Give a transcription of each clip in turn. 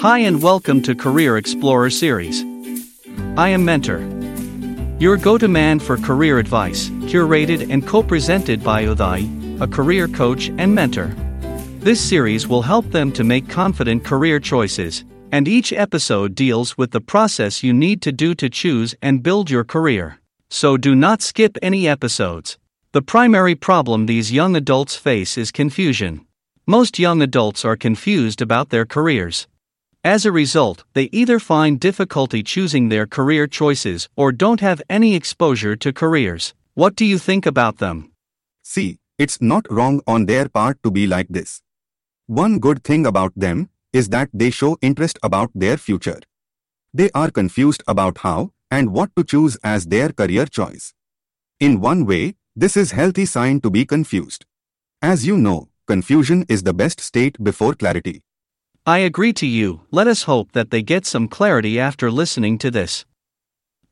Hi and welcome to Career Explorer series. I am Mentor, your go to man for career advice, curated and co presented by Uday, a career coach and mentor. This series will help them to make confident career choices, and each episode deals with the process you need to do to choose and build your career. So do not skip any episodes. The primary problem these young adults face is confusion. Most young adults are confused about their careers. As a result, they either find difficulty choosing their career choices or don't have any exposure to careers. What do you think about them? See, it's not wrong on their part to be like this. One good thing about them is that they show interest about their future. They are confused about how and what to choose as their career choice. In one way, this is healthy sign to be confused. As you know, confusion is the best state before clarity. I agree to you, let us hope that they get some clarity after listening to this.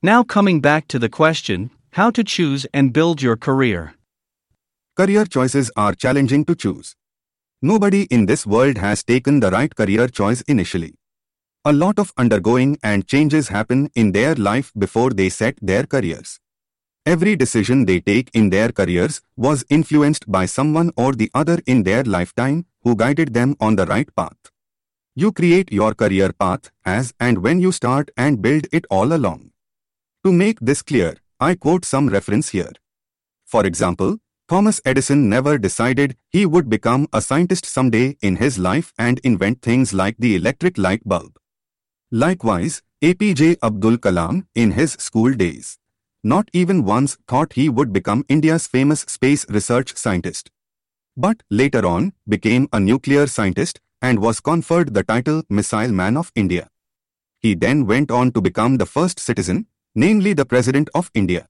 Now, coming back to the question how to choose and build your career. Career choices are challenging to choose. Nobody in this world has taken the right career choice initially. A lot of undergoing and changes happen in their life before they set their careers. Every decision they take in their careers was influenced by someone or the other in their lifetime who guided them on the right path. You create your career path as and when you start and build it all along. To make this clear, I quote some reference here. For example, Thomas Edison never decided he would become a scientist someday in his life and invent things like the electric light bulb. Likewise, APJ Abdul Kalam in his school days not even once thought he would become India's famous space research scientist. But later on, became a nuclear scientist and was conferred the title Missile Man of India. He then went on to become the first citizen, namely the President of India.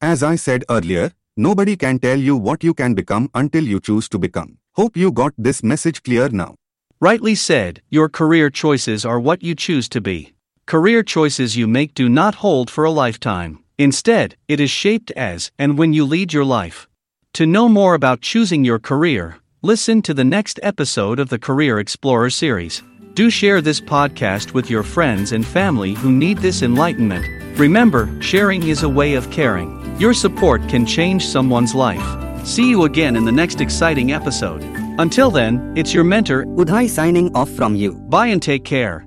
As I said earlier, nobody can tell you what you can become until you choose to become. Hope you got this message clear now. Rightly said, your career choices are what you choose to be. Career choices you make do not hold for a lifetime. Instead, it is shaped as and when you lead your life. To know more about choosing your career, listen to the next episode of the Career Explorer series. Do share this podcast with your friends and family who need this enlightenment. Remember, sharing is a way of caring. Your support can change someone's life. See you again in the next exciting episode. Until then, it's your mentor, Uday signing off from you. Bye and take care.